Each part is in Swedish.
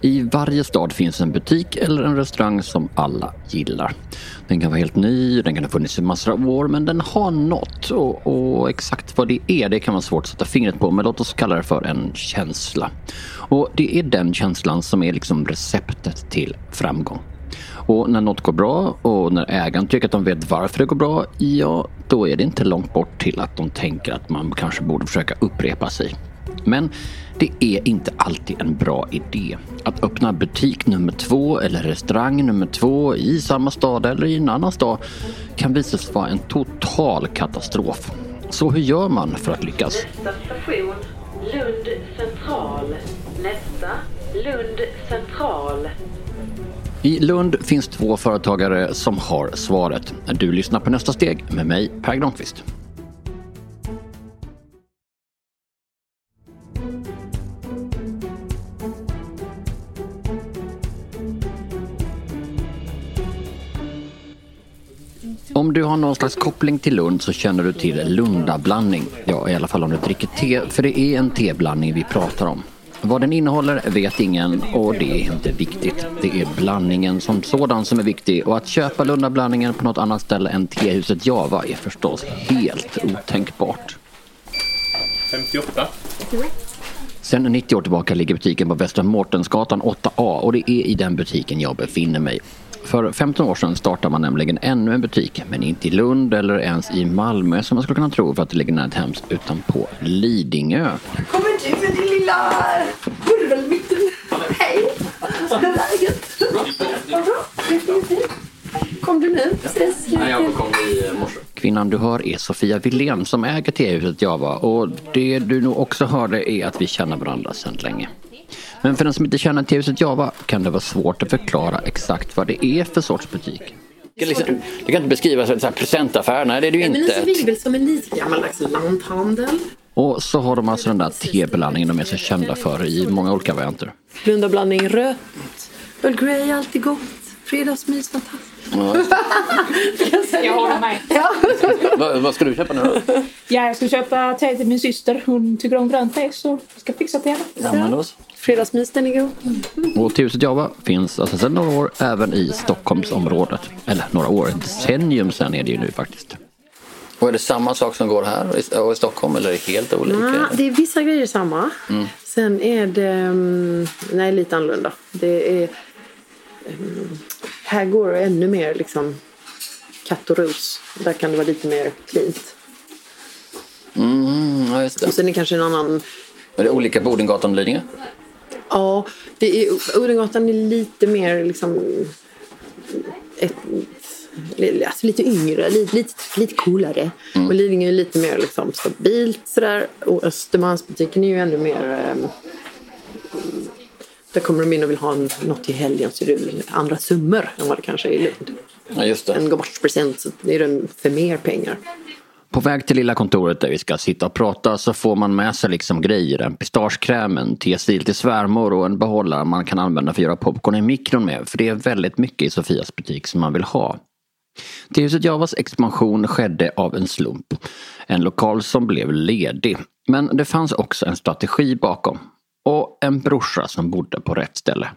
I varje stad finns en butik eller en restaurang som alla gillar. Den kan vara helt ny, den kan ha funnits i massor av år men den har något och, och, exakt vad det är det kan vara svårt att sätta fingret på men låt oss kalla det för en känsla. Och det är den känslan som är liksom receptet till framgång. Och när något går bra och när ägaren tycker att de vet varför det går bra, ja, då är det inte långt bort till att de tänker att man kanske borde försöka upprepa sig. Men det är inte alltid en bra idé att öppna butik nummer två eller restaurang nummer två i samma stad eller i en annan stad kan visa sig vara en total katastrof. Så hur gör man för att lyckas? Nästa station, Lund central. Nästa, Lund central. I Lund finns två företagare som har svaret. Du lyssnar på nästa steg med mig, Per Granqvist. Om du har någon slags koppling till Lund så känner du till Lundablandning. Ja, i alla fall om du dricker te, för det är en teblandning vi pratar om. Vad den innehåller vet ingen och det är inte viktigt. Det är blandningen som sådan som är viktig och att köpa Lundablandningen på något annat ställe än tehuset Java är förstås helt otänkbart. 58. Sen 90 år tillbaka ligger butiken på Västra Mårtensgatan 8A och det är i den butiken jag befinner mig. För 15 år sedan startade man nämligen ännu en butik, men inte i Lund eller ens i Malmö som man skulle kunna tro för att det ligger nära Hems, utan på Lidingö. Kommer du med din lilla virvelmitten? Hej! Hur är läget? Kom du nu? Precis. kom i morse. Kvinnan du hör är Sofia Wilén som äger tehuset Java och det du nog också hörde är att vi känner varandra sedan länge. Men för den som inte känner tehuset Java kan det vara svårt att förklara exakt vad det är för sorts butik. Du kan inte beskriva som en presentaffär, nej det är det ju Men inte. så ligger väl som en lite gammaldags lanthandel. Och så har de alltså den där teblandningen de är så kända för i många olika varianter. Lundablandning rött. Earl Grey alltid gott. Fredagsmys fantastiskt. Jag håller med. vad, vad ska du köpa nu då? Ja, jag ska köpa te till min syster. Hon tycker om grönt te så jag ska fixa till henne. Ja, men då så. Fredagsmys den är god. Och Tehuset Java finns alltså sedan några år även i Stockholmsområdet. Eller några år, ett decennium sen är det ju nu faktiskt. Och är det samma sak som går här och i Stockholm eller är det helt olika? Ja, det är vissa grejer samma. Sen är det mm, nej, lite annorlunda. Det är, mm, här går det ännu mer liksom katt och ros. Där kan det vara lite mer cleant. Mm, ja, just det. Och sen är det kanske en annan Är det olika på Odengatan och Lidingö? Ja, det är, Odengatan är lite mer liksom... Ett, alltså lite yngre, lite, lite, lite coolare. Och Lidingö är lite mer liksom stabilt sådär. Och Östermalmsbutiken är ju ännu mer... ehm, där kommer de in och vill ha en, något till helgen så det andra summor än vad det kanske är i Lund. Ja, just det. En gårdspresent så är den för mer pengar. På väg till lilla kontoret där vi ska sitta och prata så får man med sig liksom grejer. En pistagekräm, en testil till svärmor och en behållare man kan använda för att göra popcorn i mikron med. För det är väldigt mycket i Sofias butik som man vill ha. Tehuset Javas expansion skedde av en slump. En lokal som blev ledig. Men det fanns också en strategi bakom. Och en brorsa som bodde på rätt ställe.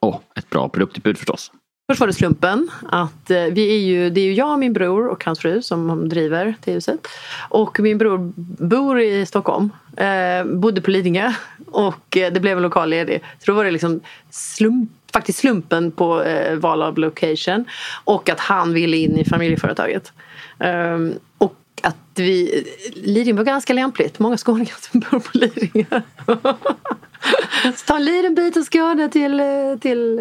Och ett bra produktutbud förstås. Först var det slumpen att eh, vi är ju, det är ju jag och min bror och hans fru som driver tehuset. huset. Och min bror bor i Stockholm, eh, bodde på Lidingö och eh, det blev en lokal ledig. Så då var det liksom slump, faktiskt slumpen på eh, val av location och att han ville in i familjeföretaget. Eh, och att vi, Lidingö var ganska lämpligt, många skåningar som bor på Lidingö. Så ta en liten bit av Skåne till, till,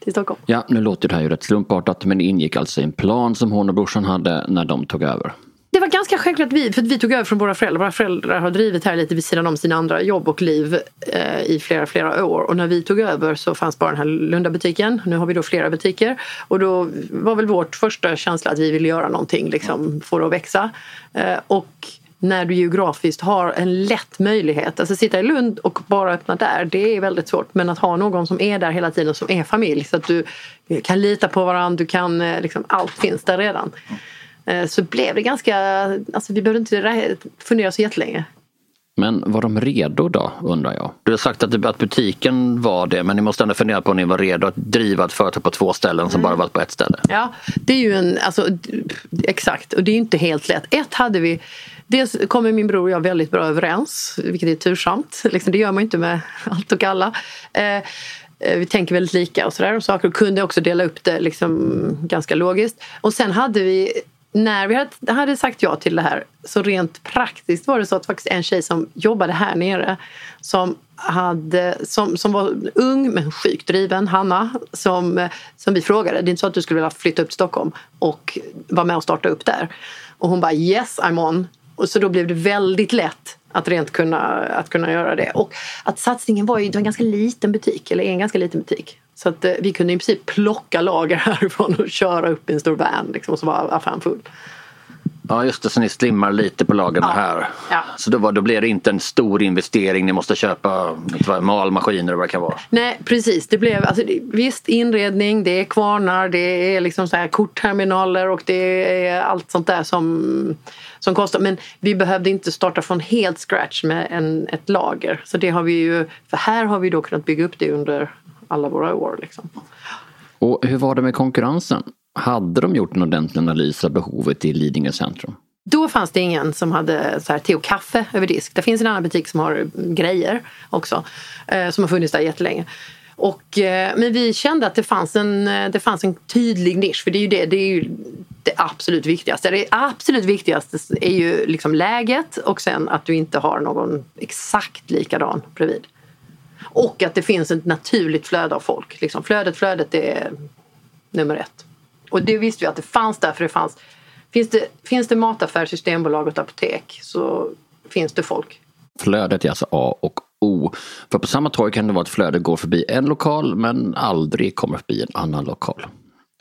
till Stockholm. Ja, nu låter det här ju rätt slumpartat men det ingick alltså i en plan som hon och brorsan hade när de tog över. Det var ganska självklart vi, för att vi tog över från våra föräldrar. Våra föräldrar har drivit här lite vid sidan om sina andra jobb och liv eh, i flera, flera år. Och när vi tog över så fanns bara den här Lundabutiken. Nu har vi då flera butiker. Och då var väl vårt första känsla att vi ville göra någonting, liksom, få det att växa. Eh, och när du geografiskt har en lätt möjlighet. Alltså sitta i Lund och bara öppna där, det är väldigt svårt. Men att ha någon som är där hela tiden, som är familj. Så att du kan lita på varandra, du kan, eh, liksom, allt finns där redan. Eh, Så blev det ganska, alltså vi behövde inte fundera så jättelänge. Men var de redo då, undrar jag? Du har sagt att, att butiken var det, men ni måste ändå fundera på om ni var redo att driva ett företag på två ställen som bara varit på ett ställe. Ja, det är ju en, alltså, exakt, och det är inte helt lätt. Ett hade vi, dels kommer min bror och jag väldigt bra överens, vilket är tursamt. Liksom, det gör man ju inte med allt och alla. Eh, eh, vi tänker väldigt lika och sådär och saker och kunde också dela upp det liksom ganska logiskt. Och sen hade vi när vi hade- hade sagt ja till det här så rent praktiskt var det så att faktiskt en tjej som jobbade här nere som, hade, som, som var ung men sjukt driven, Hanna, som, som vi frågade. Det är inte så att du skulle vilja flytta upp till Stockholm och vara med och starta upp där. Och hon bara yes I'm on. Och så då blev det väldigt lätt att rent kunna, att kunna göra det. Och att satsningen var ju det var en ganska liten butik, eller en ganska liten butik. Så att eh, vi kunde i princip plocka lager härifrån och köra upp i en stor van liksom, och så var affären full. Ja just det, så ni slimmar lite på lagren Ja. här. Ja. Så då, var, då blir det inte en stor investering, ni måste köpa vad, malmaskiner och vad det kan vara. Nej precis, det blev alltså, visst inredning, det är kvarnar, det är liksom så här kortterminaler och det är allt sånt där som, som kostar. Men vi behövde inte starta från helt scratch med en, ett lager. Så det har vi ju, för här har vi då kunnat bygga upp det under alla våra år. Liksom. Och hur var det med konkurrensen? Hade de gjort en ordentlig analys av behovet i Lidingö centrum? Då fanns det ingen som hade så här, te och kaffe över disk. Det finns en annan butik som har grejer också. Eh, som har funnits där jättelänge. Och, eh, men vi kände att det fanns, en, eh, det fanns en tydlig nisch. För det är ju det, det, är ju det absolut viktigaste. Det absolut viktigaste är ju liksom läget och sen att du inte har någon exakt likadan bredvid. Och att det finns ett naturligt flöde av folk. Liksom flödet, flödet är nummer ett. Och det visste vi att det fanns där för det fanns Finns det, finns det mataffär, systembolag och apotek så finns det folk. Flödet är alltså A och O. För på samma torg kan det vara att flödet går förbi en lokal men aldrig kommer förbi en annan lokal.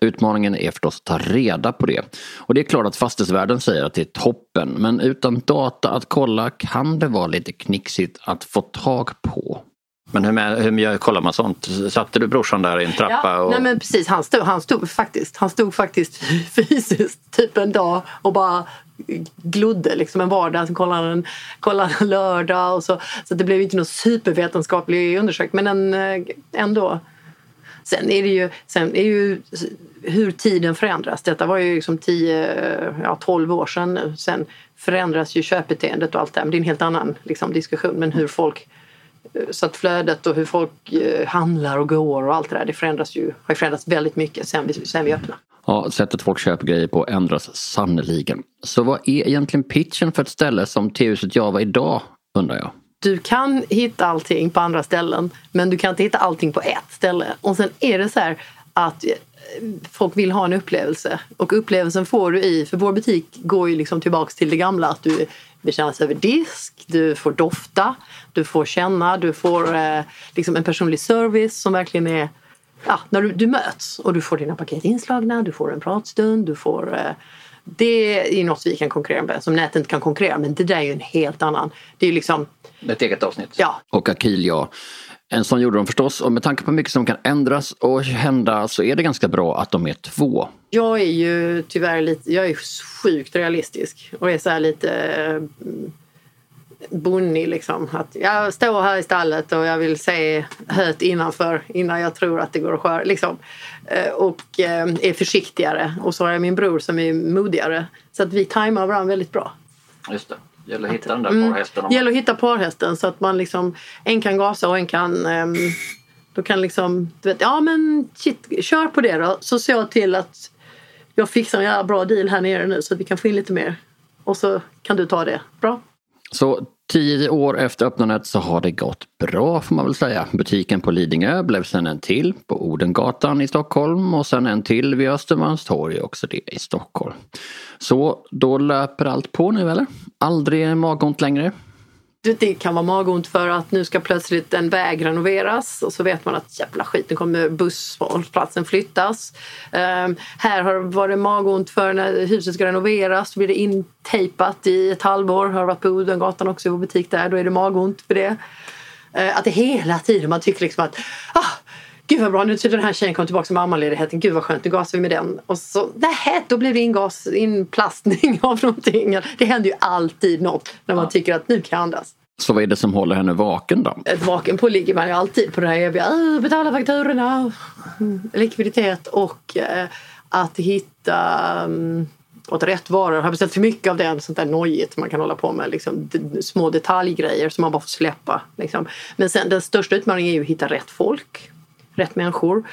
Utmaningen är förstås att ta reda på det. Och det är klart att fastighetsvärden säger att det är toppen men utan data att kolla kan det vara lite knixigt att få tag på. Men hur, med, hur kollar man sånt? Satte du brorsan där i en trappa? och... nej men precis, han stod, han stod faktiskt, han stod faktiskt fysiskt typ en dag och bara glodde liksom en vardag. Så kollade han en, kollade en lördag och så. Så det blev inte någon supervetenskaplig undersökning men en, eh, ändå. Sen är det ju, sen är ju hur tiden förändras. Detta var ju liksom 10, ja 12 år sedan nu. Sen förändras ju köpbeteendet och allt det här. Men det är en helt annan liksom, diskussion. Men hur folk så att flödet och hur folk eh, handlar och går och allt det där det förändras ju, har förändrats väldigt mycket sen vi, sen vi öppnade. Ja, sättet folk köper grejer på ändras sannoliken. Så vad är egentligen pitchen för ett ställe som T-huset Java idag, undrar jag? Du kan hitta allting på andra ställen men du kan inte hitta allting på ett ställe. Och sen är det så här att folk vill ha en upplevelse och upplevelsen får du i, för vår butik går ju liksom tillbaks till det gamla att du betjänas över disk, du får dofta, du får känna, du får eh, liksom en personlig service som verkligen är ja, när du, du möts och du får dina paket inslagna, du får en pratstund, du får eh, det är något vi kan konkurrera med, som nätet inte kan konkurrera med. Det där är ju en helt annan... Det är ju liksom... Ett eget avsnitt. Ja. Och Akil, ja. En sån gjorde de förstås och med tanke på mycket som kan ändras och hända så är det ganska bra att de är två. Jag är ju tyvärr lite... Jag är sjukt realistisk och är så här lite mm, bonnig liksom. Att jag står här i stallet och jag vill se höet innanför innan jag tror att det går att sköra. Liksom. Eh, Och eh, är försiktigare. Och så har jag min bror som är modigare. Så att vi tajmar varandra väldigt bra. Just det. Gäller att hitta den där Mm. parhästen. Det gäller att hitta parhästen så att man liksom en kan gasa och en kan ehm, då kan liksom du vet, ja men shit, kör på det då så ser jag till att jag fixar en jävla bra deal här nere nu så att vi kan få in lite mer och så kan du ta det. Bra. Så tio år efter öppnandet så har det gått bra får man väl säga. Butiken på Lidingö blev sen en till på Odengatan i Stockholm och sen en till vid Östermalmstorg också det i Stockholm. Så då löper allt på nu eller? Aldrig magont längre? Det- kan vara magont för att nu ska plötsligt en väg renoveras och så vet man att jävla skit, nu kommer busshållplatsen flyttas. Ehm, här har det varit magont för när huset ska renoveras, då blir det intejpat i ett halvår. Har varit på Odengatan också i vår butik där, då är det magont för det. Eh, att det hela tiden, man tycker liksom att ah, Gud vad bra, nu tycker den här tjejen kom tillbaka med mammaledigheten. Gud vad skönt, nu gasar vi med den. Och så, nej, då blir det ingas, inplastning av någonting. Det händer ju alltid något när man tycker att nu kan jag andas. Så vad är det som håller henne vaken då? Ett vaken på ligger man ju alltid på det här eviga "Åh, betala fakturorna, mm, likviditet och eh, att hitta um, åt rätt varor. Har beställt för mycket av den, sånt där nojigt man kan hålla på med. Liksom, små detaljgrejer som man bara får släppa. Liksom. Men sen den största utmaningen är ju att hitta rätt folk. Rätt människor.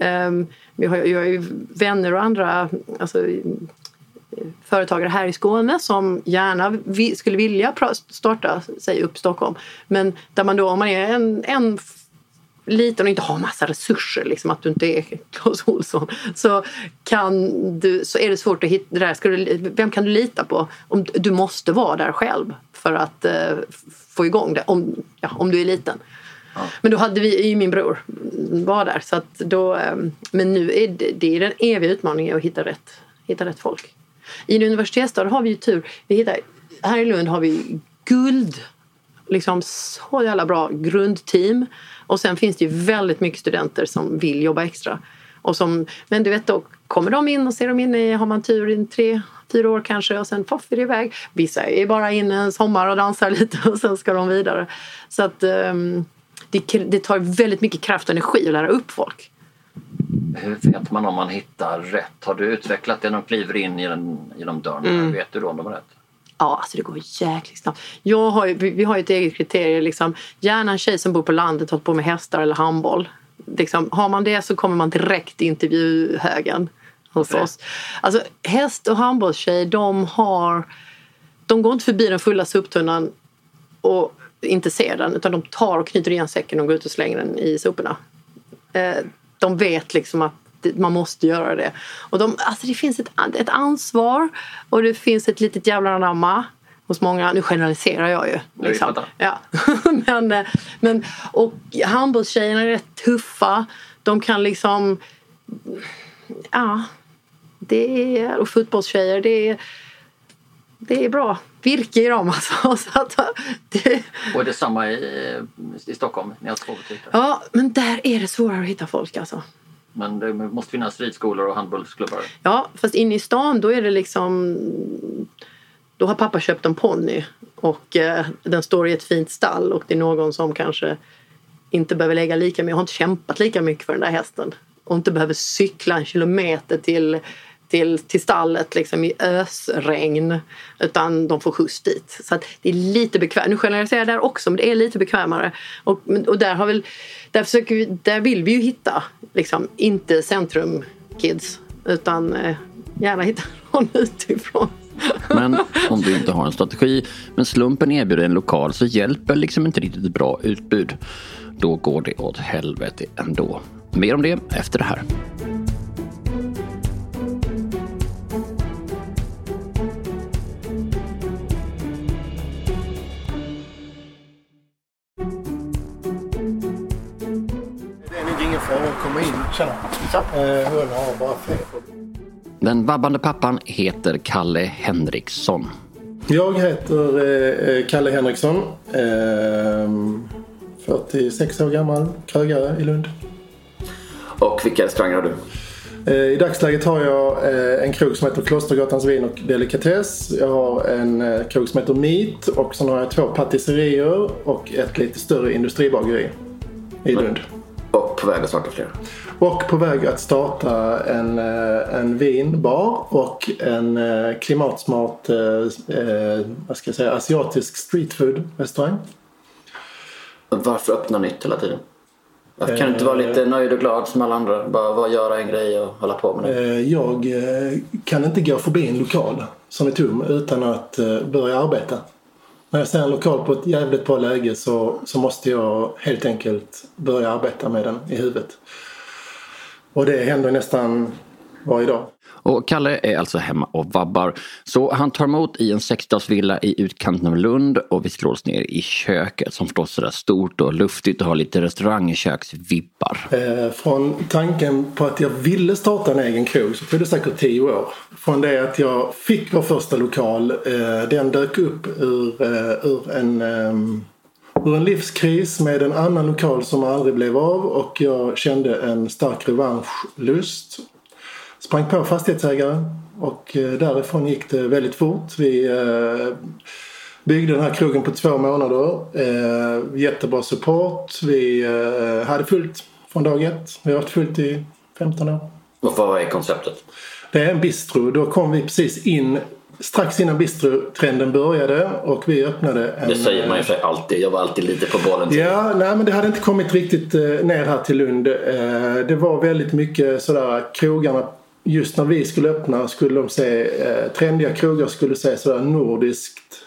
Um, har, jag har ju vänner och andra alltså, företagare här i Skåne som gärna vi, skulle vilja starta sig upp Stockholm. Men där man då, om man är en, en liten och inte har massa resurser, liksom att du inte är Clas Ohlson, så, kan du, så är det svårt att hitta det där. Ska du, vem kan du lita på? Om, du måste vara där själv för att eh, få igång det, om, ja, om du är liten. Men då hade vi, ju min bror var där. Så att då, ehm, men nu är det, det är den eviga utmaningen att hitta rätt, hitta rätt folk. I en universitetsstad har vi ju tur. Vi hittar, här i Lund har vi guld. Liksom så jävla bra grundteam. Och sen finns det ju väldigt mycket studenter som vill jobba extra. Och som, men du vet, då kommer de in och ser de inne i, har man tur, i tre, fyra år kanske och sen poff är det iväg. Vissa är bara inne en sommar och dansar lite och sen ska de vidare. Så att um, det, det tar väldigt mycket kraft och energi att lära upp folk. Hur vet man om man hittar rätt? Har du utvecklat det när de kliver in i den, genom dörren? Hur vet du då om de har rätt? Ja, alltså det går jäkligt snabbt. Jag har vi har ju ett eget kriterium. Liksom, gärna en tjej som bor på landet och håller på med hästar eller handboll. Liksom, har man det så kommer man direkt till intervjuhögen hos oss. Alltså, häst och handbollstjej, de har... De går inte förbi den fulla soptunnan och inte ser den utan de tar och knyter igen säcken och går ut och slänger den i soporna. Eh, de vet liksom att man måste göra det. Och de, alltså det finns ett, ett ansvar och det finns ett litet jävla anamma hos många. Nu generaliserar jag ju. fattar. Ja. men, eh, men, och handbollstjejerna är rätt tuffa. De kan liksom... Ja. Det är, och fotbollstjejer, det är, det är bra virke i dem alltså. Så att, det, Och är det samma i, i Stockholm? Ni har två butiker. ja, men där är det svårare att hitta folk alltså. Men det måste finnas ridskolor och handbollsklubbar. Ja, fast inne i stan då är det liksom... Då har pappa köpt en ponny och eh, den står i ett fint stall och det är någon som kanske inte behöver lägga lika mycket, har inte kämpat lika mycket för den där hästen och inte behöver cykla en kilometer till, till, till stallet liksom i ösregn utan de får skjuts dit. Så det är lite bekvämt. Nu generaliserar jag där också men det är lite bekvämare. Och, och där, har väl, där, försöker vi, där vill vi ju hitta liksom, inte centrumkids utan eh, gärna hitta någon utifrån. Men om du inte har en strategi men slumpen erbjuder en lokal så hjälper liksom inte riktigt ett bra utbud. Då går det åt helvete ändå. Mer om det efter det här. Tjena. Eh, Hon har bara fel. Den vabbande pappan heter Kalle Henriksson. Jag heter eh, eh, Kalle Henriksson. Eh, 46 år gammal. Krögare i Lund. Och vilka restauranger har du? Eh, I dagsläget har jag eh, en krog som heter Klostergatans vin och delikatess. Jag har en eh, krog som heter Meat och sen har jag två patisserier och ett lite större industribageri i Lund. Och på väg att starta fler. Och på väg att starta en, eh, en vinbar och en eh, klimatsmart eh, vad ska jag säga, asiatisk streetfood-restaurang. Varför öppna nytt hela tiden? Varför kan du inte vara lite nöjd och glad som alla andra? Bara vara, göra en grej och hålla på med det. Jag kan inte gå förbi en lokal som är tom utan att börja arbeta. När jag ser en lokal på ett jävligt bra läge så, så måste jag helt enkelt börja arbeta med den i huvudet. Och det händer nästan varje dag. Och Kalle är alltså hemma och vabbar. Så han tar emot i en sexdagsvilla i utkanten av Lund och vi slår oss ner i köket som förstås är stort och luftigt och har lite restaurangköksvibbar. Eh, Från tanken på att jag ville starta en egen krog så tog det säkert tio år. Från det att jag fick vår första lokal, eh, den dök upp ur, eh, ur, en, eh, ur en livskris med en annan lokal som aldrig blev av och jag kände en stark revanschlust. Sprang på fastighetsägare och eh, därifrån gick det väldigt fort. Vi eh, Byggde den här krogen på två månader. Eh, jättebra support. Vi hade fullt från dag ett. Vi har haft fullt i 15 år. Och vad är konceptet? Det är en bistro. Då kom vi precis in strax innan bistrotrenden började och vi öppnade en... Det säger man ju för sig alltid. Jag var alltid lite på bollen. Ja, nej men det hade inte kommit riktigt ner här till Lund. Det var väldigt mycket sådär krogarna Just när vi skulle öppna skulle de se, eh, trendiga krogar skulle se sådär nordiskt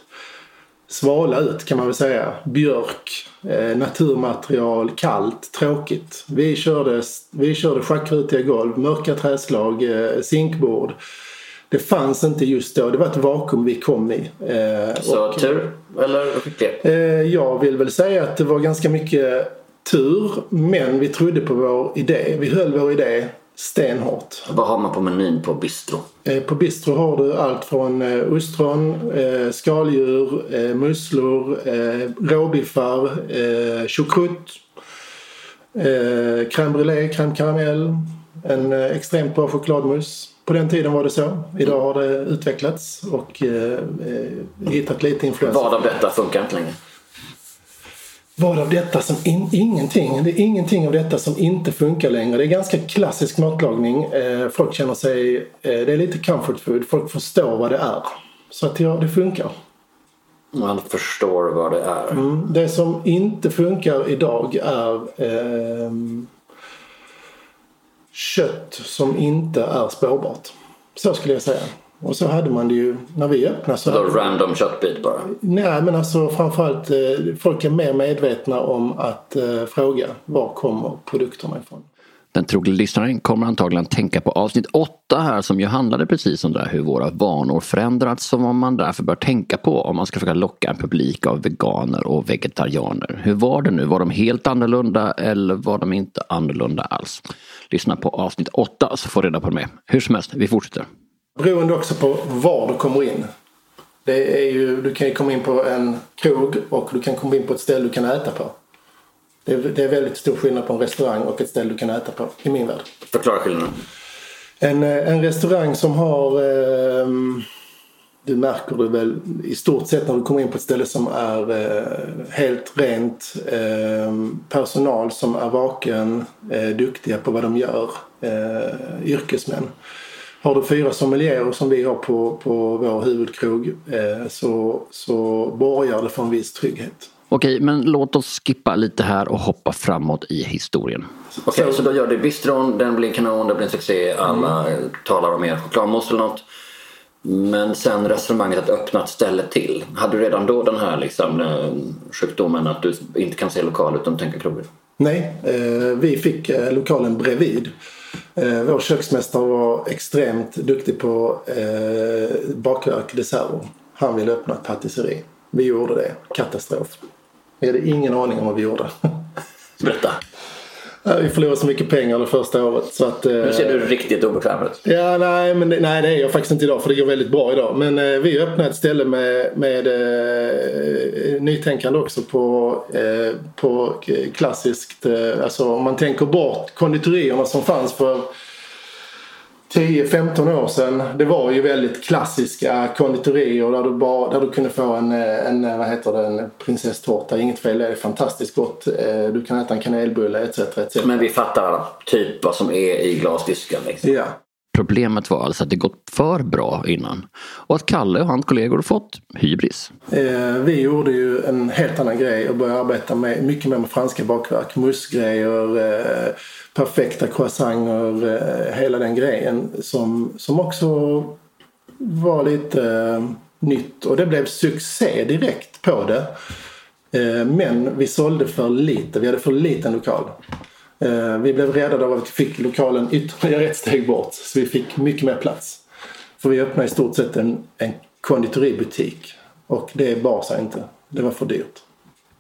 svala ut kan man väl säga. Björk, eh, naturmaterial, kallt, tråkigt. Vi körde, vi körde schackrutiga golv, mörka träslag, eh, zinkbord. Det fanns inte just då. Det var ett vakuum vi kom i. Eh, Så och- tur eller skicklighet? Eh, jag vill väl säga att det var ganska mycket tur. Men vi trodde på vår idé. Vi höll vår idé stenhårt. Vad har man på menyn på bistro? Eh, På bistro har du allt från eh, ostron, eh, skaldjur, musslor, råbiffar, choucroute, crème brûlée, crème caramel, en extremt bra chokladmousse. På den tiden var det så. Idag har det utvecklats och hittat lite influenser. Vad av detta funkar inte längre? Vad av detta som in, ingenting. Det är ingenting av detta som inte funkar längre. Det är ganska klassisk matlagning. Eh, folk känner sig... Eh, det är lite comfort food. Folk förstår vad det är. Så att ja, det funkar. Man förstår vad det är. Mm. Det som inte funkar idag är ehm, kött som inte är spårbart. Så skulle jag säga. Och så hade man det ju när vi öppnade. Så Då hade- random köttbit bara. Nej, men alltså framförallt eh, folk är mer medvetna om att eh, fråga var kommer produkterna ifrån. Den trogna lyssnaren kommer antagligen tänka på avsnitt 8 här som ju handlade precis om det här hur våra vanor förändrats som vad man därför bör tänka på om man ska försöka locka en publik av veganer och vegetarianer. Hur var det nu? Var de helt annorlunda eller var de inte annorlunda alls? Lyssna på avsnitt 8 så får du reda på det med. Hur som helst, vi fortsätter. Beroende också på var du kommer in. Det är ju, du kan ju komma in på en krog och du kan komma in på ett ställe du kan äta på. Det är, det är väldigt stor skillnad på en restaurang och ett ställe du kan äta på i min värld. Förklara skillnaden. En, eh, en restaurang som har... ehm, du märker det väl i stort sett när du kommer in på ett ställe som är eh, helt rent. ehm, personal som är vaken, eh, duktiga på vad de gör. Eh, yrkesmän. Har du fyra sommelierer som vi har på, på vår huvudkrog eh, så, så borgar det för en viss trygghet. Okej, men låt oss skippa lite här och hoppa framåt i historien. Okej, så, då gör du bistron, den blir kanon, det blir en succé, alla eh, talar om er chokladmousse eller något. Men sen resonemanget att öppna ett ställe till. Hade du redan då den här liksom, eh, sjukdomen att du inte kan se lokal utan tänka krogen? Nej, eh, vi fick eh, lokalen bredvid. Eh, vår köksmästare var extremt duktig på eh, bakverk, desserter. Han ville öppna ett patisserie. Vi gjorde det. Katastrof. Vi hade ingen aning om vad vi gjorde. Berätta. Eh, vi förlorade så mycket pengar det första året. Så att, eh, Nu ser du riktigt obekväm ut. Ja, nej, men nej, det är jag faktiskt inte idag för det går väldigt bra idag. Men eh, vi öppnade ett ställe med, med eh, nytänkande också på, eh, på klassiskt, eh, alltså om man tänker bort konditorierna som fanns för 10-15 år sedan. Det var ju väldigt klassiska konditorier där du, bara, där du kunde få en, en, vad heter det, en prinsesstårta. Inget fel, det är fantastiskt gott. Eh, Du kan äta en kanelbulle etc. etc. Men vi fattar typ vad som är i glasdisken. Liksom. Ja. Problemet var alltså att det gått för bra innan. Och att Kalle och hans kollegor fått hybris. Eh, vi gjorde ju en helt annan grej och började arbeta med, mycket mer med franska bakverk. Moussegrejer, eh, perfekta croissanter, eh, hela den grejen som, som också var lite eh, nytt. Och det blev succé direkt på det. Eh, men vi sålde för lite, vi hade för liten lokal. Eh, vi blev räddade av att vi fick lokalen ytterligare ett steg bort så vi fick mycket mer plats. För vi öppnade i stort sett en, en konditoributik. Och det bar sig inte. Det var för dyrt.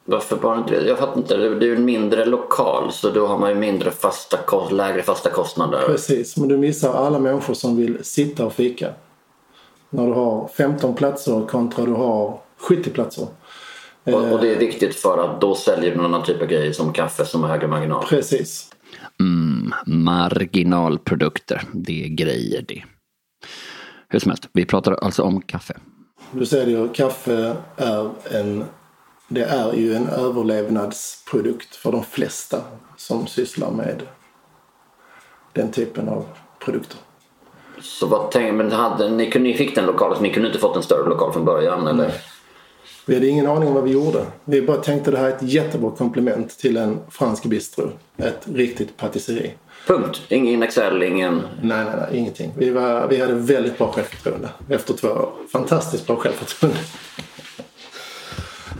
Varför bara inte? Jag fattar inte. Det är ju en mindre lokal så då har man ju mindre fasta, lägre fasta kostnader. Precis, men du missar alla människor som vill sitta och fika. När du har 15 platser kontra du har 70 platser. Och, och det är viktigt för att då säljer du någon annan typ av grejer som kaffe som har högre marginal. Precis. Mm, marginalprodukter, det är grejer det. Hur som helst, vi pratar alltså om kaffe. Du det ju, kaffe är en, det är ju en överlevnadsprodukt för de flesta som sysslar med den typen av produkter. Så vad tänkte men hade, ni, ni fick den lokalen så ni kunde inte fått en större lokal från början eller? Vi hade ingen aning om vad vi gjorde. Vi bara tänkte det här är ett jättebra komplement till en fransk bistro. Ett riktigt patisserie. Punkt. Ingen Excel, ingen... Nej, nej, nej, ingenting. Vi, var, vi hade väldigt bra självförtroende efter två år. Fantastiskt bra självförtroende.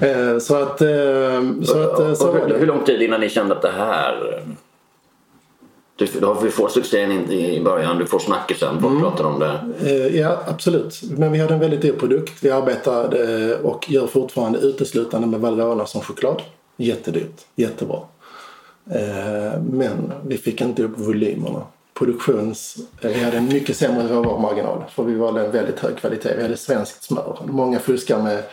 Eh, Så att... eh, Så att eh, så hur, hur lång tid innan ni kände att det här... Du, du får succén i början, du får snackisen, folk pratar om det. Eh, Ja, absolut. Men vi hade en väldigt dyr produkt. Vi arbetade eh, och gör fortfarande uteslutande med Valrhona som choklad. Jättedyrt. Jättebra. Eh, Men vi fick inte upp volymerna. Produktions... Vi hade en mycket sämre råvarumarginal. För vi valde en väldigt hög kvalitet. Vi hade svenskt smör. Många fuskar med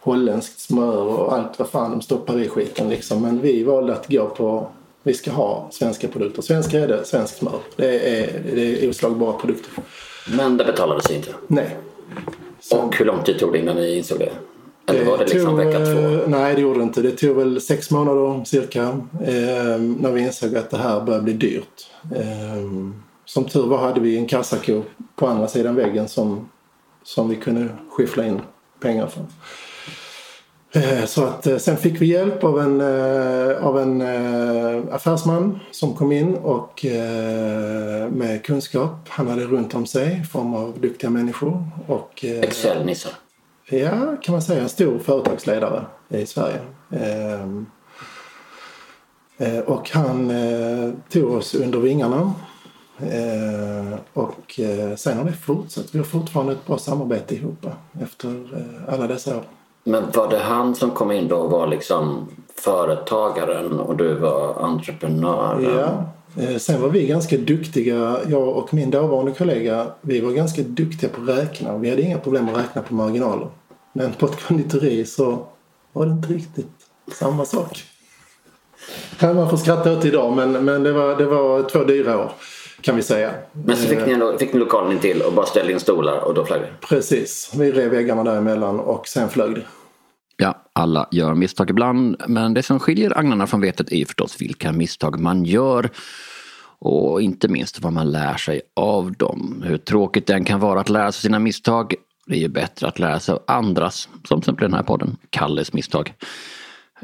holländskt smör och allt vad fan de stoppar i skiten liksom. Men vi valde att gå på... Vi ska ha svenska produkter. Svensk grädde, svenskt smör. Det är, det är oslagbara produkter. Men det betalade sig inte. Nej. Och hur lång tid tog det innan ni insåg det? Eller var det liksom tog, vecka två? Nej, det gjorde det inte. Det tog väl sex månader cirka. Eh, när vi insåg att det här började bli dyrt. Eh, som tur var hade vi en kassako på andra sidan väggen som, som vi kunde skyffla in pengar från. Eh, Så att eh, sen fick vi hjälp av en, eh, av en affärsman som kom in och med kunskap. Han hade runt om sig i form av duktiga människor. Och, Excel-nissar. Ja, kan man säga. En stor företagsledare i Sverige. Ehm, eh, och han tog oss under vingarna. Eh, och eh, sen har det fortsatt. Vi har fortfarande ett bra samarbete ihop efter eh, alla dessa år. Men var det han som kom in då och var liksom företagaren och du var entreprenören? Ja. Eh, sen var vi ganska duktiga, jag och min dåvarande kollega, vi var ganska duktiga på att räkna. Vi hade inga problem att räkna på marginaler. Men på ett konditori så var det inte riktigt samma sak. Kan man få skratta åt idag men, men det, var, det var två dyra år kan vi säga. Men så fick ni, ändå- fick ni lokalen in till och bara ställde in stolar och då flög det? Precis, vi rev väggarna däremellan och sen flög det. Ja, alla gör misstag ibland. Men det som skiljer agnarna från vetet är ju förstås vilka misstag man gör. Och inte minst vad man lär sig av dem. Hur tråkigt det än kan vara att lära sig sina misstag. Det är ju bättre att lära sig av andras. Som till exempel den här podden, Kalles misstag.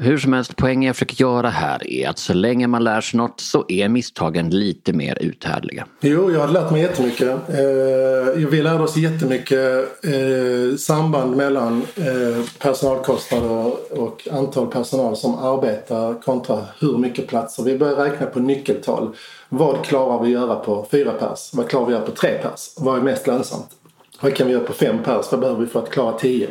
Hur som helst, poängen jag försöker göra här är att så länge man lär sig något så är misstagen lite mer uthärdliga. Jo, jag har lärt mig jättemycket. Eh, vi lärde oss jättemycket eh, samband mellan eh, personalkostnader och antal personal som arbetar kontra hur mycket platser. Vi börjar räkna på nyckeltal. Vad klarar vi att göra på fyra pers? Vad klarar vi att göra på tre pers? Vad är mest lönsamt? Vad kan vi göra på fem pers? Vad behöver vi för att klara tio?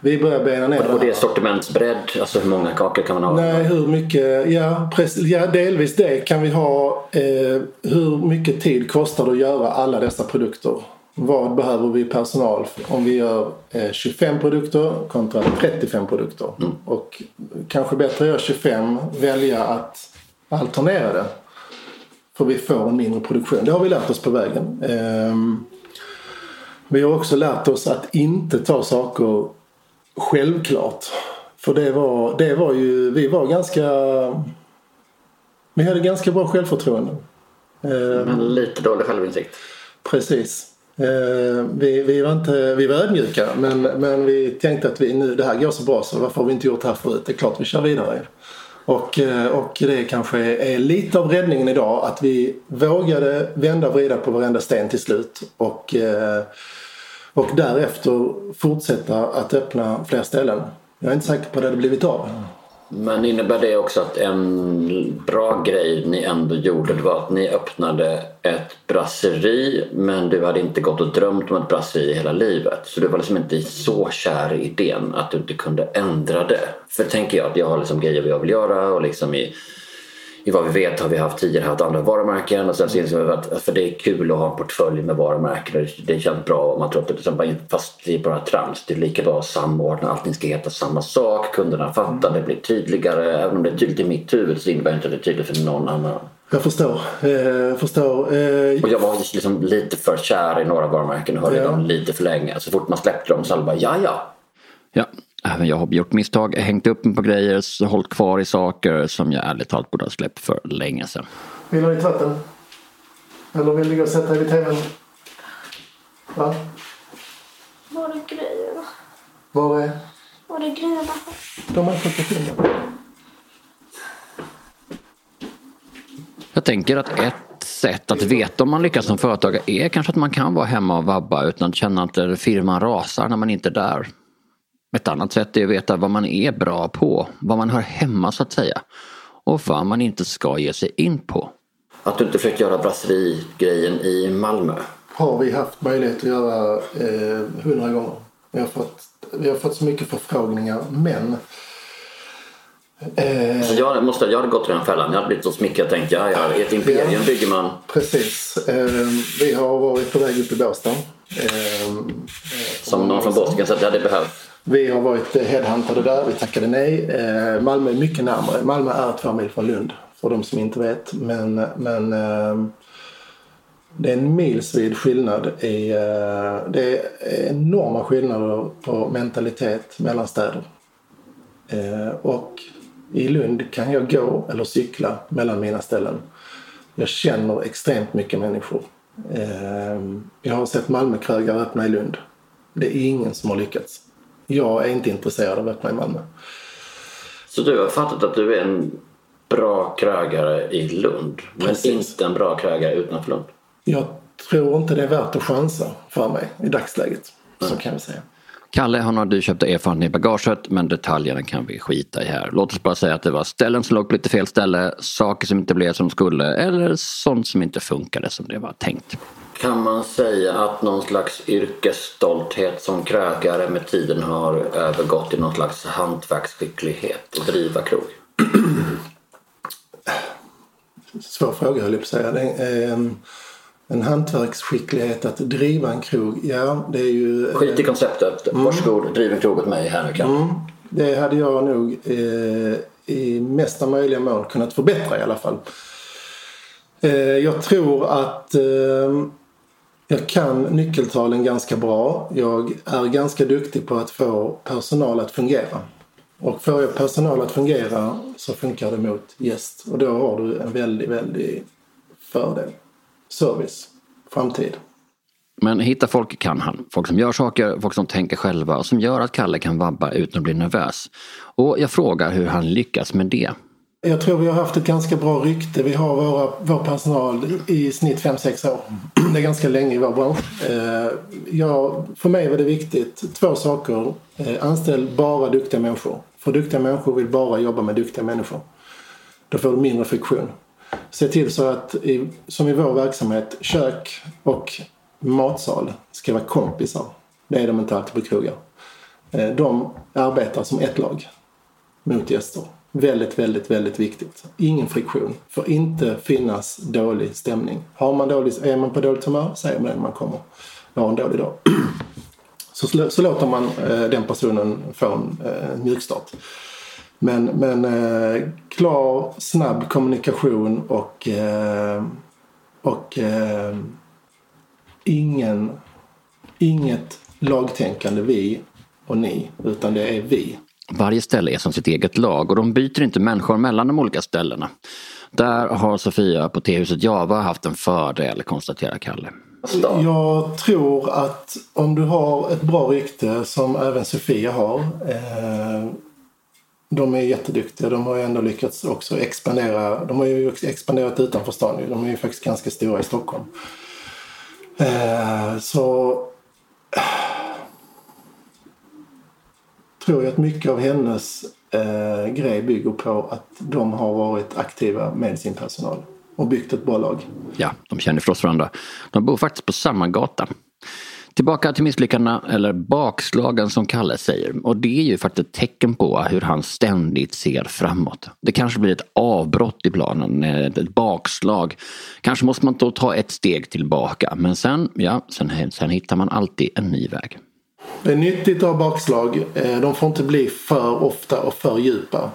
Vi börjar bena ner Och det är sortimentsbredd, alltså hur många kakor kan man ha? Nej, hur mycket? Ja, precis, ja delvis det. Kan vi ha eh, hur mycket tid kostar det att göra alla dessa produkter? Vad behöver vi personal om vi gör eh, 25 produkter kontra 35 produkter? Och kanske bättre att göra 25, välja att alternera det. För vi får en mindre produktion. Det har vi lärt oss på vägen. Ehm, vi har också lärt oss att inte ta saker självklart. För det var, det var ju, vi var ganska... Vi hade ganska bra självförtroende. Eh, Men lite dålig självinsikt. Precis. Eh, vi, vi, var inte, vi var ödmjuka men, men vi tänkte att vi, nu, det här går så bra så varför har vi inte gjort det här förut? Det är klart vi kör vidare. Och, eh, och det kanske är lite av räddningen idag att vi vågade vända och vrida på varenda sten till slut. Och, eh, och därefter fortsätta att öppna fler ställen. Jag är inte säker på att det hade blivit av. Men innebär det också att en bra grej ni ändå gjorde det var att ni öppnade ett brasseri men du hade inte gått och drömt om ett brasseri hela livet. Så du var liksom inte så kär i idén att du inte kunde ändra det. För tänker jag att jag har liksom grejer jag vill göra och liksom i, i vad vi vet har vi haft tidigare haft andra varumärken och sen så insåg vi att för det är kul att ha en portfölj med varumärken och det känns bra och man tror att det liksom bara, fast det är bara trams. Det är lika bra att samordna, allting ska heta samma sak, kunderna fattar, det blir tydligare. Även om det är tydligt i mitt huvud så innebär det inte att det är tydligt för någon annan. Jag förstår. Eh, förstår. Eh, Och jag var liksom lite för kär i några varumärken och höll Ja. dem lite för länge. Så fort man släppte dem så alla bara ja ja. Ja, även jag har gjort misstag, hängt upp mig på grejer, hållit kvar i saker som jag ärligt talat borde ha släppt för länge sedan. vill du ha ditt vatten? Eller vill du gå och sätta dig vid tvn? Va? Var är grejerna? Var är... Var är grejerna? De har in dem. Jag tänker att ett sätt att veta om man lyckas som företagare är kanske att man kan vara hemma och vabba utan att känna att firman rasar när man inte är där. Ett annat sätt är att veta vad man är bra på, vad man hör hemma så att säga. Och vad man inte ska ge sig in på. Att du inte försökt göra brasserigrejen i Malmö. Har vi haft möjlighet att göra eh, hundra gånger. Vi har, fått, vi har fått så mycket förfrågningar men eh, Så jag, måste, jag hade gått i den fällan. Jag hade blivit så smickrad och tänkt ja, ja, ett imperium bygger man. precis. Eh, vi har varit på väg upp i Båstad. Eh, Som någon från Boston kan säga att det hade behövts. Vi har varit headhuntade där, vi tackade nej. Eh, Malmö är mycket närmare. Malmö är två mil från Lund, för de som inte vet. Men, men ehm, det är en milsvid skillnad i... Eh, det är enorma skillnader på mentalitet mellan städer. Eh, och i Lund kan jag gå eller cykla mellan mina ställen. Jag känner extremt mycket människor. Ehm, jag har sett Malmökrögare öppna i Lund. Det är ingen som har lyckats. Jag är inte intresserad av att öppna i Malmö. Så du har fattat att du är en bra krögare i Lund. Men Precis. inte en bra krögare utanför Lund. Jag tror inte det är värt att chansa för mig i dagsläget. Så kan vi säga. Kalle har några dyrköpta erfarenheter i bagaget men detaljerna kan vi skita i här. Låt oss bara säga att det var ställen som låg på lite fel ställe, saker som inte blev som de skulle eller sånt som inte funkade som det var tänkt. Kan man säga att någon slags yrkesstolthet som krögare med tiden har övergått i någon slags hantverksskicklighet att driva krog? Svår fråga höll jag på att säga. Det är en, en hantverksskicklighet att driva en krog. Ja, det är ju... Skit i konceptet. Varsågod, driv en krog åt mig här nu Kalle. Mm, det hade jag nog eh, i mesta möjliga mån kunnat förbättra i alla fall. Eh, jag tror att eh, jag kan nyckeltalen ganska bra. Jag är ganska duktig på att få personal att fungera. Och får jag personal att fungera så funkar det mot gäst. Och då har du en väldigt, väldigt fördel. Service. Framtid. Men hitta folk kan han. Folk som gör saker, folk som tänker själva och som gör att Kalle kan vabba utan att bli nervös. Och jag frågar hur han lyckas med det. Jag tror vi har haft ett ganska bra rykte. Vi har våra, vår personal i snitt 5-6 år. Det är ganska länge i vår bransch. Eh, ja, för mig var det viktigt. Två saker. Eh, anställ bara duktiga människor. För duktiga människor vill bara jobba med duktiga människor. Då får du mindre friktion. Se till så att, i, som i vår verksamhet, kök och matsal ska vara kompisar. Det är de inte alltid på krogar. Eh, de arbetar som ett lag mot gäster. Väldigt, väldigt, väldigt viktigt. Ingen friktion. Får inte finnas dålig stämning. Har man dålig, är man på dåligt humör, säger man det när man kommer. Jag har en dålig dag. Så, så låter man eh, den personen få en eh, mjukstart. Men, men eh, klar, snabb kommunikation och, eh, och eh, ingen, inget lagtänkande vi och ni, utan det är vi. Varje ställe är som sitt eget lag och de byter inte människor mellan de olika ställena. Där har Sofia på tehuset Java haft en fördel, konstaterar Kalle. Jag tror att om du har ett bra rykte som även Sofia har. Eh, de är jätteduktiga. De har ju ändå lyckats också expandera. De har ju expanderat utanför stan. De är ju faktiskt ganska stora i Stockholm. Eh, så tror jag att mycket av hennes eh, grej bygger på att de har varit aktiva med sin personal och byggt ett bra lag. Ja, de känner förstås varandra. De bor faktiskt på samma gata. Tillbaka till misslyckandena, eller bakslagen som Kalle säger. Och det är ju faktiskt ett tecken på hur han ständigt ser framåt. Det kanske blir ett avbrott i planen, eh, ett bakslag. Kanske måste man då ta ett steg tillbaka. Men sen, ja, sen, sen hittar man alltid en ny väg. Det är nyttigt att ha bakslag. Eh, De får inte bli för ofta och för djupa.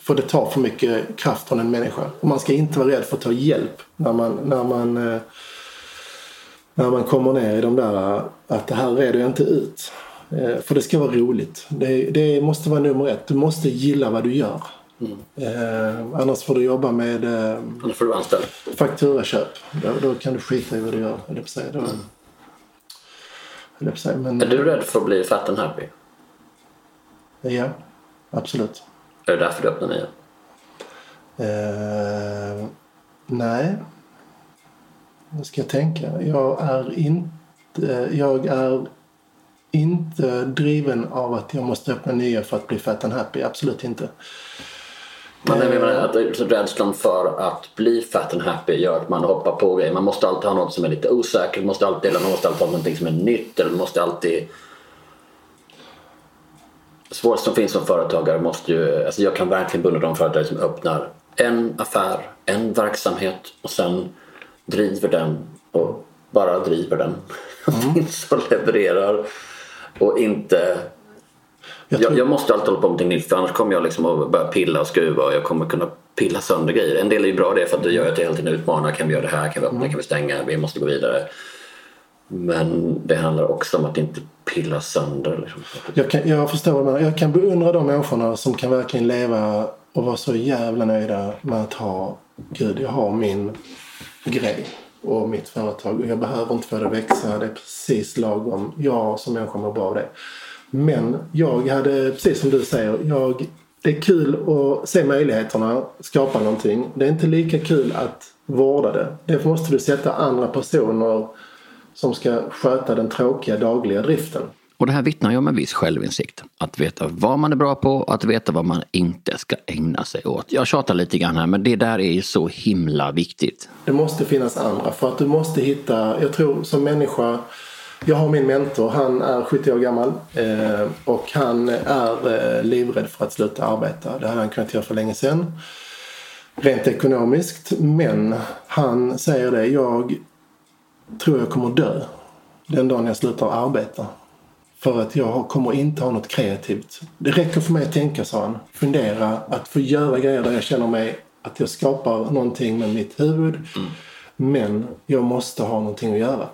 För det tar för mycket kraft från en människa. Och man ska inte vara rädd för att ta hjälp när man, när man, eh, när man kommer ner i de där att det här reder jag inte ut. Eh, För det ska vara roligt. Det, det måste vara nummer ett. Du måste gilla vad du gör. Eh, annars får du jobba med eh, Annars får du anställd. fakturaköp. Då, då kan du skita i vad du gör. jag på säga. Då, höll jag på att säga. Men, Är du rädd för att bli fat and happy? Ja, absolut. Är det därför du öppnar nya? Eh, nej. Nu ska jag tänka. Jag är inte, jag är inte driven av att jag måste öppna nya för att bli fat and happy. Absolut inte. Men jag menar att så rädslan för att bli fat and happy gör att man hoppar på grejer. Man måste alltid ha något som är lite osäkert, man måste alltid, eller man måste alltid ha någonting som är nytt eller man måste alltid svårast som finns som företagare måste ju, alltså jag kan verkligen beundra de företagare som öppnar en affär, en verksamhet och sen driver den och bara driver den. Finns och levererar och inte Jag jag, tror, jag måste alltid hålla på med någonting nytt för annars kommer jag liksom att börja pilla och skruva och jag kommer kunna pilla sönder grejer. En del är ju bra det för att det gör att jag hela tiden utmanar. Kan vi göra det här? Kan vi öppna? Kan vi stänga? Vi måste gå vidare. Men det handlar också om att inte pilla sönder. Liksom. jag, kan, jag förstår menar. Jag kan beundra de människorna som kan verkligen leva och vara så jävla nöjda med att ha Gud, jag har min grej och mitt företag och jag behöver inte få det att växa. Det är precis lagom. Jag som människa mår bra av det. Men jag hade, precis som du säger, jag, det är kul att se möjligheterna, skapa någonting. Det är inte lika kul att vårda det. Därför måste du sätta andra personer som ska sköta den tråkiga dagliga driften. Och det här vittnar ju om en viss självinsikt. Att veta vad man är bra på och att veta vad man inte ska ägna sig åt. Jag tjatar lite grann här men det där är ju så himla viktigt. Det måste finnas andra för att du måste hitta, jag tror som människa jag har min mentor, han är 70 år gammal eh, och han är eh, livrädd för att sluta arbeta. Det hade han kunnat göra för länge sedan. Rent ekonomiskt. Men han säger det, jag tror jag kommer dö den dagen jag slutar arbeta. För att jag kommer inte ha något kreativt. Det räcker för mig att tänka, sa han. Fundera, att få göra grejer där jag känner mig att jag skapar någonting med mitt huvud. Men jag måste ha någonting att göra.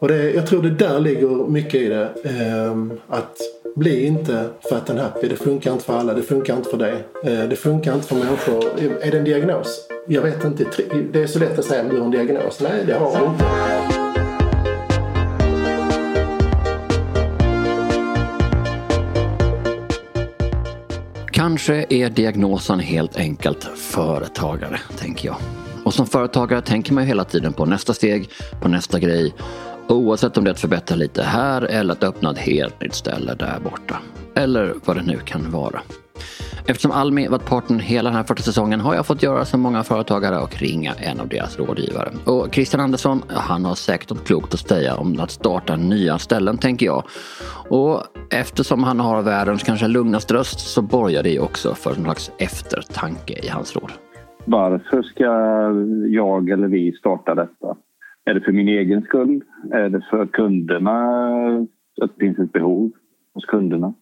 Och det, jag tror det där ligger mycket i det. Ehm, att bli inte fat and happy. Det funkar inte för alla. Det funkar inte för dig. Eh, det funkar inte för människor. Är det en diagnos? Jag vet inte. Det är så lätt att säga om du har en diagnos. Nej, det har du inte. Kanske är diagnosen helt enkelt företagare, tänker jag. Och som företagare tänker man ju hela tiden på nästa steg, på nästa grej. Oavsett om det är att förbättra lite här eller att öppna ett helt nytt ställe där borta. Eller vad det nu kan vara. Eftersom Almi varit partner hela den här första säsongen har jag fått göra som många företagare och ringa en av deras rådgivare. Och Christian Andersson, han har säkert något klokt att säga om att starta nya ställen tänker jag. Och eftersom han har världens kanske lugnaste röst så borgar det också för någon slags eftertanke i hans råd. Varför ska jag eller vi starta detta? Är det för min egen skull? Är det för kunderna? Att det finns ett behov hos kunderna?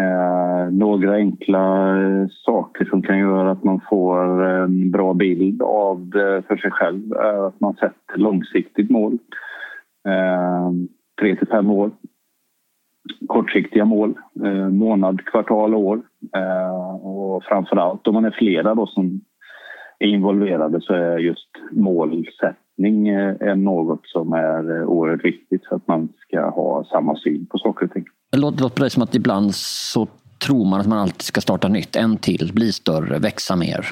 Eh, några enkla saker som kan göra att man får en bra bild av det för sig själv är att man sätter långsiktigt mål. Eh, tre till fem år. Kortsiktiga mål, eh, månad, kvartal, år. Eh, och framför allt om man är flera då som är involverade så är just målsättning eh, är något som är eh, oerhört viktigt för att man ska ha samma syn på saker och ting. Det låter, på dig som att ibland så tror man att man alltid ska starta nytt, en till, bli större, växa mer.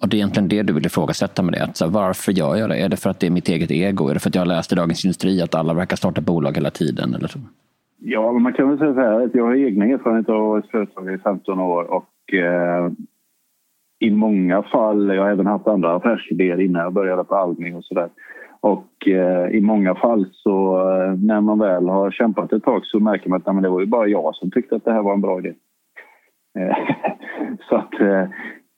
Och det är egentligen det du vill ifrågasätta med det. Att så här, varför gör jag det? Är det för att det är mitt eget ego? Är det för att jag har läst i Dagens Industri att alla verkar starta bolag hela tiden? Eller så? Ja, man kan väl säga så här att jag har egna erfarenheter av att vara ett företag i 15 år och eh, i många fall, jag har även haft andra affärsidéer innan jag började på Almi och sådär. Och eh, i många fall så eh, när man väl har kämpat ett tag så märker man att nej, men det var ju bara jag som tyckte att det här var en bra idé. Eh, så att, eh,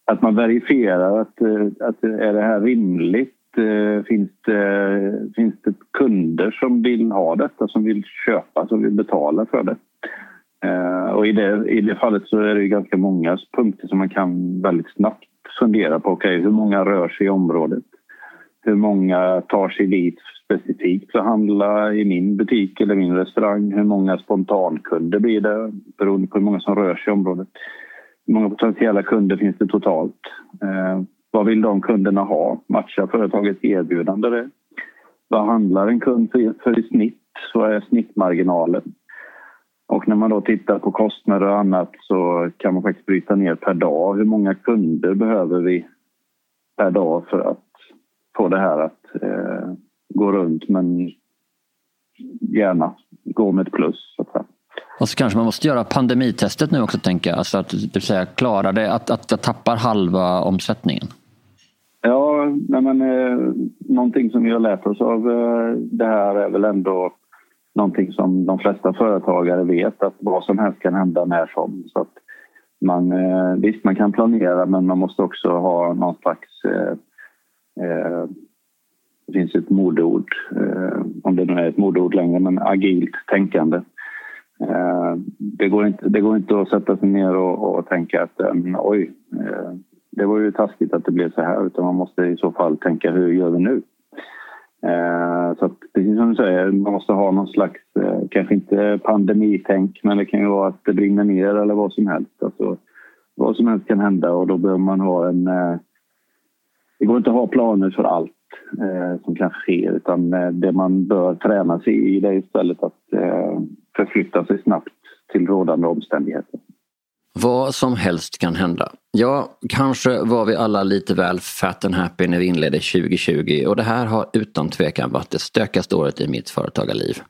att man verifierar att, eh, att eh, är det här rimligt? Eh, Finns det, finns det kunder som vill ha detta, som vill köpa, som vill betala för det? Eh, och i det, i det fallet så är det ganska många punkter som man kan väldigt snabbt fundera på. Okay, hur många rör sig i området? Hur många tar sig dit specifikt för att handla i min butik eller min restaurang? Hur många spontankunder blir det beroende på hur många som rör sig i området? Hur många potentiella kunder finns det totalt? Eh, vad vill de kunderna ha? Matchar företaget erbjudande det? Vad handlar en kund för, för i snitt? Vad är snittmarginalen? Och när man då tittar på kostnader och annat så kan man faktiskt bryta ner per dag. Hur många kunder behöver vi per dag för att få det här att eh, gå runt men gärna gå med ett plus. Så att. Och så kanske man måste göra pandemitestet nu också tänker jag. Alltså att det säga, klara det, att, att jag tappar halva omsättningen. Ja, nej men, eh, någonting som vi har lärt oss av eh, det här är väl ändå någonting som de flesta företagare vet att vad som helst kan hända när som. Så att man, eh, visst, man kan planera men man måste också ha någon slags eh, eh det finns ett modord, eh, om det nu är ett modord längre, men agilt tänkande. Eh, det, går inte, det går inte att sätta sig ner och, och tänka att eh, oj, eh, det var ju taskigt att det blev så här utan man måste i så fall tänka hur gör vi nu? Eh, så att, precis som du säger, man måste ha någon slags, eh, kanske inte pandemitänk men det kan ju vara att det brinner ner eller vad som helst. Alltså, vad som helst kan hända och då behöver man ha en... Eh, det går inte att ha planer för allt eh, som kan ske utan eh, det man bör träna sig i det är istället att eh, förflytta sig snabbt till rådande omständigheter. Vad som helst kan hända. Ja, kanske var vi alla lite väl fat and happy när vi inledde 2020 och det här har utan tvekan varit det stökigaste året i mitt företagarliv.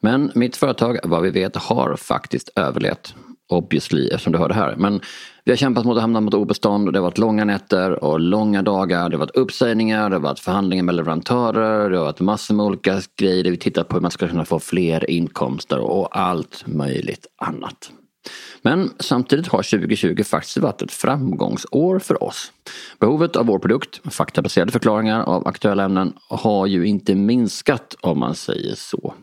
Men mitt företag, vad vi vet, har faktiskt överlevt. Obviously, eftersom du hör det här. Men vi har kämpat mot att hamna mot obestånd. och Det har varit långa nätter och långa dagar. Det har varit uppsägningar, det har varit förhandlingar med leverantörer. Det har varit massor med olika grejer. Vi tittat på hur man ska kunna få fler inkomster och allt möjligt annat. Men samtidigt har 2020 faktiskt varit ett framgångsår för oss. Behovet av vår produkt, faktabaserade förklaringar av aktuella ämnen, har ju inte minskat om man säger så.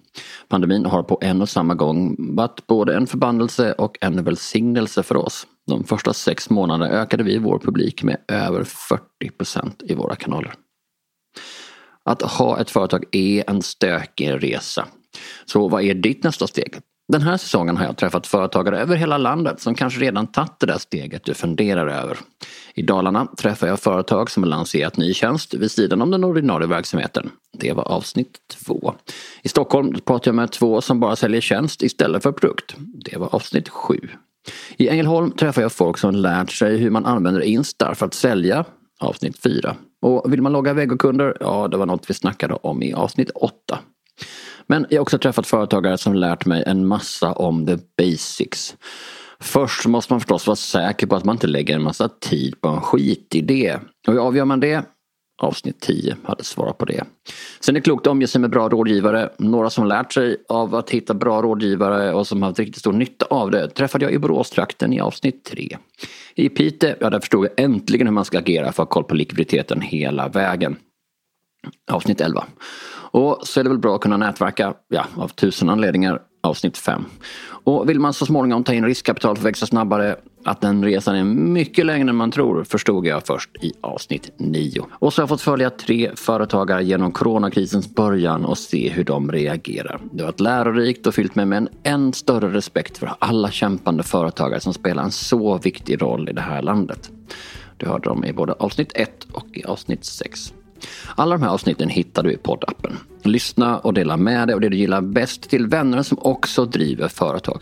Pandemin har på en och samma gång varit både en förbannelse och en välsignelse för oss. De första sex månaderna ökade vi vår publik med över 40 procent i våra kanaler. Att ha ett företag är en stökig resa. Så vad är ditt nästa steg? Den här säsongen har jag träffat företagare över hela landet som kanske redan tagit det där steget du funderar över. I Dalarna träffar jag företag som har lanserat ny tjänst vid sidan om den ordinarie verksamheten. Det var avsnitt två. I Stockholm pratar jag med två som bara säljer tjänst istället för produkt. Det var avsnitt sju. I Ängelholm träffar jag folk som lärt sig hur man använder Instar för att sälja. Avsnitt fyra. Och vill man logga vegokunder? Ja, det var något vi snackade om i avsnitt åtta. Men jag har också träffat företagare som lärt mig en massa om the basics. Först måste man förstås vara säker på att man inte lägger en massa tid på en skitidé. Och hur avgör man det? Avsnitt 10 hade svarat på det. Sen är det klokt att omge sig med bra rådgivare. Några som lärt sig av att hitta bra rådgivare och som haft riktigt stor nytta av det träffade jag i Boråstrakten i avsnitt 3. I Piteå, ja där förstod jag äntligen hur man ska agera för att ha koll på likviditeten hela vägen. Avsnitt 11. Och så är det väl bra att kunna nätverka, ja, av tusen anledningar, avsnitt 5. Och vill man så småningom ta in riskkapital för att växa snabbare, att den resan är mycket längre än man tror, förstod jag först i avsnitt 9. Och så har jag fått följa tre företagare genom coronakrisens början och se hur de reagerar. Det har varit lärorikt och fyllt mig med en än större respekt för alla kämpande företagare som spelar en så viktig roll i det här landet. Du hörde dem i både avsnitt 1 och i avsnitt 6. Alla de här avsnitten hittar du i poddappen. Lyssna och dela med dig av det du gillar bäst till vänner som också driver företag.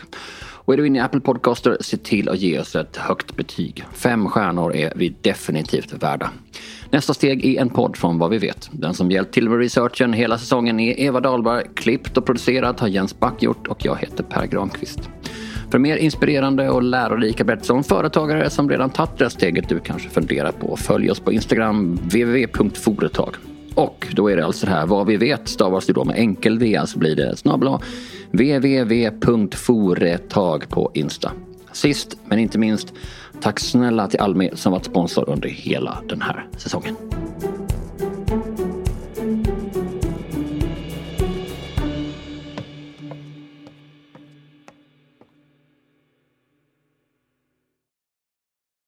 Och är du inne i Apple Podcaster, se till att ge oss ett högt betyg. Fem stjärnor är vi definitivt värda. Nästa steg är en podd från vad vi vet. Den som hjälpt till med researchen hela säsongen är Eva Dahlberg. Klippt och producerat har Jens Back gjort och jag heter Per Granqvist. För mer inspirerande och lärorika berättelser om företagare som redan tagit det steget du kanske funderar på, följ oss på Instagram, www.foretag. Och då är det alltså det här, vad vi vet stavas det då med enkel V, alltså blir det snabla www.foretag på Insta. Sist men inte minst, tack snälla till Almi som varit sponsor under hela den här säsongen.